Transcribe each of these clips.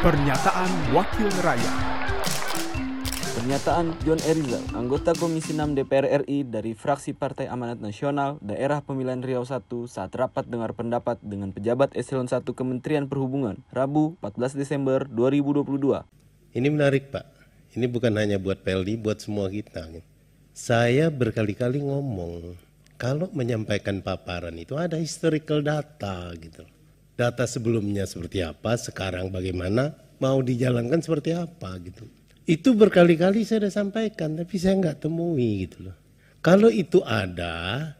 Pernyataan Wakil Rakyat Pernyataan John Erizal, anggota Komisi 6 DPR RI dari fraksi Partai Amanat Nasional Daerah Pemilihan Riau I saat rapat dengar pendapat dengan pejabat eselon 1 Kementerian Perhubungan Rabu 14 Desember 2022. Ini menarik Pak, ini bukan hanya buat PLD, buat semua kita. Saya berkali-kali ngomong, kalau menyampaikan paparan itu ada historical data gitu. Data sebelumnya seperti apa, sekarang bagaimana, mau dijalankan seperti apa gitu. Itu berkali-kali saya sudah sampaikan, tapi saya nggak temui gitu loh. Kalau itu ada,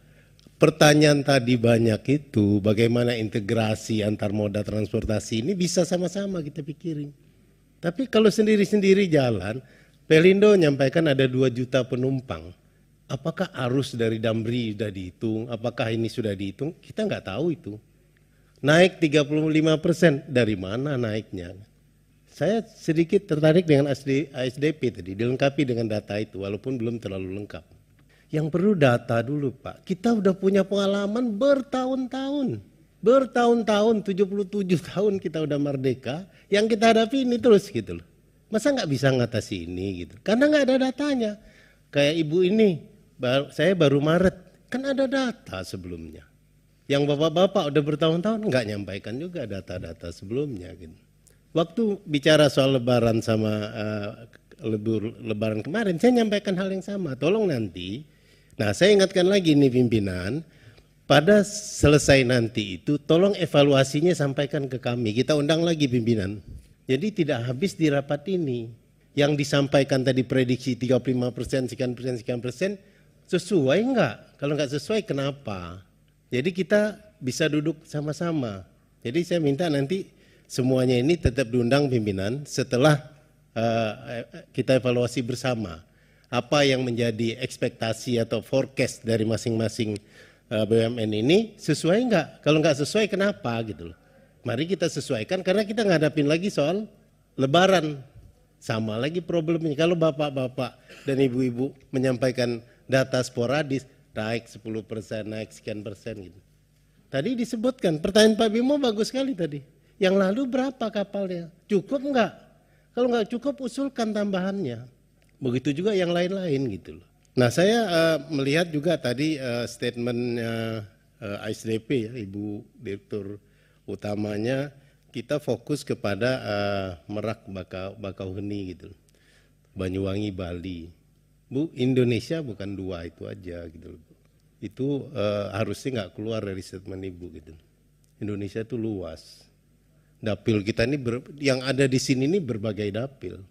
pertanyaan tadi banyak itu, bagaimana integrasi antar moda transportasi ini bisa sama-sama kita pikirin. Tapi kalau sendiri-sendiri jalan, Pelindo menyampaikan ada 2 juta penumpang. Apakah arus dari Damri sudah dihitung? Apakah ini sudah dihitung? Kita nggak tahu itu. Naik 35 persen, dari mana naiknya? Saya sedikit tertarik dengan ASDP tadi, dilengkapi dengan data itu walaupun belum terlalu lengkap. Yang perlu data dulu Pak. Kita udah punya pengalaman bertahun-tahun. Bertahun-tahun, 77 tahun kita udah merdeka. Yang kita hadapi ini terus gitu loh. Masa nggak bisa ngatasi ini gitu. Karena nggak ada datanya. Kayak ibu ini, saya baru Maret. Kan ada data sebelumnya. Yang bapak-bapak udah bertahun-tahun nggak nyampaikan juga data-data sebelumnya gitu. Waktu bicara soal lebaran sama uh, lebur, lebaran kemarin, saya nyampaikan hal yang sama. Tolong nanti, nah saya ingatkan lagi nih pimpinan, pada selesai nanti itu tolong evaluasinya sampaikan ke kami. Kita undang lagi pimpinan. Jadi tidak habis di rapat ini. Yang disampaikan tadi prediksi 35 persen, sekian persen, sekian persen, sesuai enggak? Kalau enggak sesuai kenapa? Jadi kita bisa duduk sama-sama. Jadi saya minta nanti semuanya ini tetap diundang pimpinan setelah uh, kita evaluasi bersama apa yang menjadi ekspektasi atau forecast dari masing-masing uh, eh, BUMN ini sesuai enggak? Kalau enggak sesuai kenapa gitu loh. Mari kita sesuaikan karena kita ngadapin lagi soal lebaran. Sama lagi problemnya. Kalau bapak-bapak dan ibu-ibu menyampaikan data sporadis, naik 10 persen, naik sekian persen gitu. Tadi disebutkan, pertanyaan Pak Bimo bagus sekali tadi. Yang lalu berapa kapalnya? Cukup enggak? Kalau enggak cukup usulkan tambahannya. Begitu juga yang lain-lain gitu loh. Nah saya uh, melihat juga tadi uh, statementnya uh, ISDP ya Ibu Direktur utamanya kita fokus kepada uh, Merak Bakau, Bakauheni gitu. Banyuwangi Bali. Bu Indonesia bukan dua itu aja gitu. Itu uh, harusnya nggak keluar dari statement Ibu gitu. Indonesia itu luas. Dapil kita ini ber, yang ada di sini ini berbagai dapil.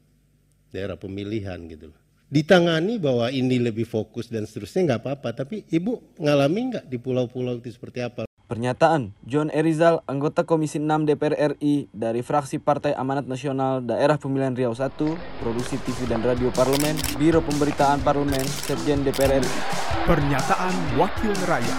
Daerah pemilihan gitu ditangani bahwa ini lebih fokus dan seterusnya nggak apa-apa. Tapi ibu ngalami nggak di pulau-pulau itu seperti apa Pernyataan John Erizal, anggota Komisi 6 DPR RI dari fraksi Partai Amanat Nasional Daerah Pemilihan Riau I, Produksi TV dan Radio Parlemen, Biro Pemberitaan Parlemen, Sekjen DPR RI. Pernyataan Wakil Rakyat.